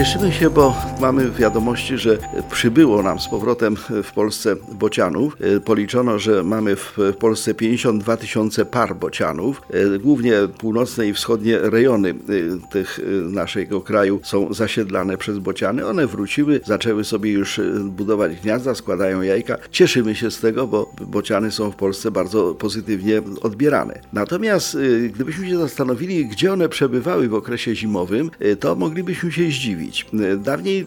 Cieszymy się, bo mamy wiadomości, że przybyło nam z powrotem w Polsce bocianów. E, Policzono, że mamy w Polsce 52 tysiące par bocianów. E, Głównie północne i wschodnie rejony e, tych naszego kraju są zasiedlane przez bociany. One wróciły, zaczęły sobie już budować gniazda, składają jajka. Cieszymy się z tego, bo bociany są w Polsce bardzo pozytywnie odbierane. Natomiast gdybyśmy się zastanowili, gdzie one przebywały w okresie zimowym, to moglibyśmy się zdziwić. Dawniej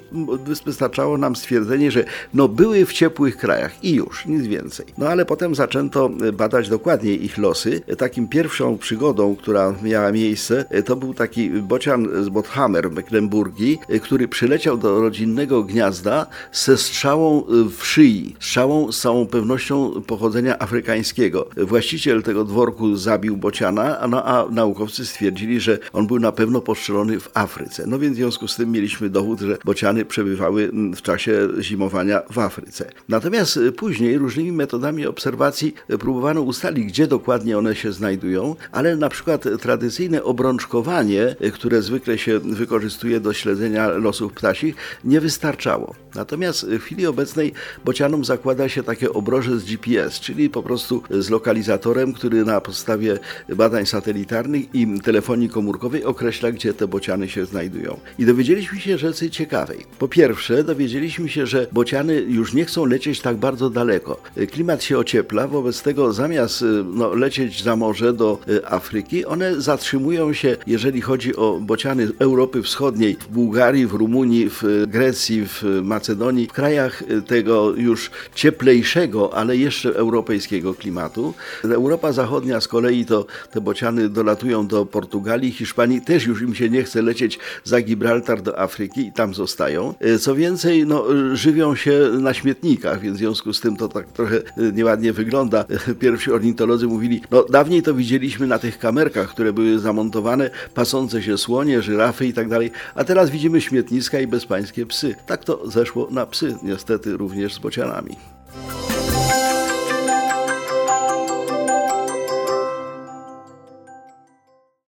wystarczało nam stwierdzenie, że no były w ciepłych krajach i już, nic więcej. No ale potem zaczęto e, badać dokładniej ich losy. E, Takim pierwszą przygodą, która miała miejsce, e, to był taki bocian z Botthammer w Mecklenburgii, który przyleciał do rodzinnego gniazda ze strzałą w szyi. Strzałą z całą pewnością pochodzenia afrykańskiego. Właściciel tego dworku zabił bociana, no, a naukowcy stwierdzili, że on był na pewno postrzelony w Afryce. No więc w związku z tym mieliśmy dowód, że bociany przebywały mm, w czasie zimowania w Afryce. Natomiast y, później różnymi metodami obserwacji y, próbowano ustalić, gdzie dokładnie one się znajdują, ale na przykład tradycyjne obrączkowanie, y, które zwykle się wykorzystuje do śledzenia losów ptasich, nie wystarczało. Natomiast w chwili obecnej bocianom zakłada się takie obroże z GPS, czyli po prostu z lokalizatorem, który na podstawie badań satelitarnych i telefonii komórkowej określa, gdzie te bociany się znajdują. I dowiedzieliśmy się rzeczy ciekawej. Po pierwsze, dowiedzieliśmy się, że bociany już nie chcą lecieć tak bardzo daleko. Klimat się ociepla, wobec tego zamiast y, no, lecieć za morze do y, Afryki, one zatrzymują się, jeżeli chodzi o bociany Europy Wschodniej, w Bułgarii, w Rumunii, w Grecji, w Macedonii, w krajach tego już cieplejszego, ale jeszcze europejskiego klimatu. Europa Zachodnia z kolei to te bociany dolatują do Portugalii, Hiszpanii, też już im się nie chce lecieć za Gibraltar do Afryki i tam zostają. E, Co więcej, no, e, żywią się na śmietnikach, więc w związku z tym to tak trochę e, nieładnie wygląda. Pierwsi ornitolodzy mówili, no dawniej to widzieliśmy na tych kamerkach, które były zamontowane, pasące się słonie, żyrafy i tak dalej, a teraz widzimy śmietniska i bezpańskie psy. Tak to zeszło na psy, niestety również z bocianami.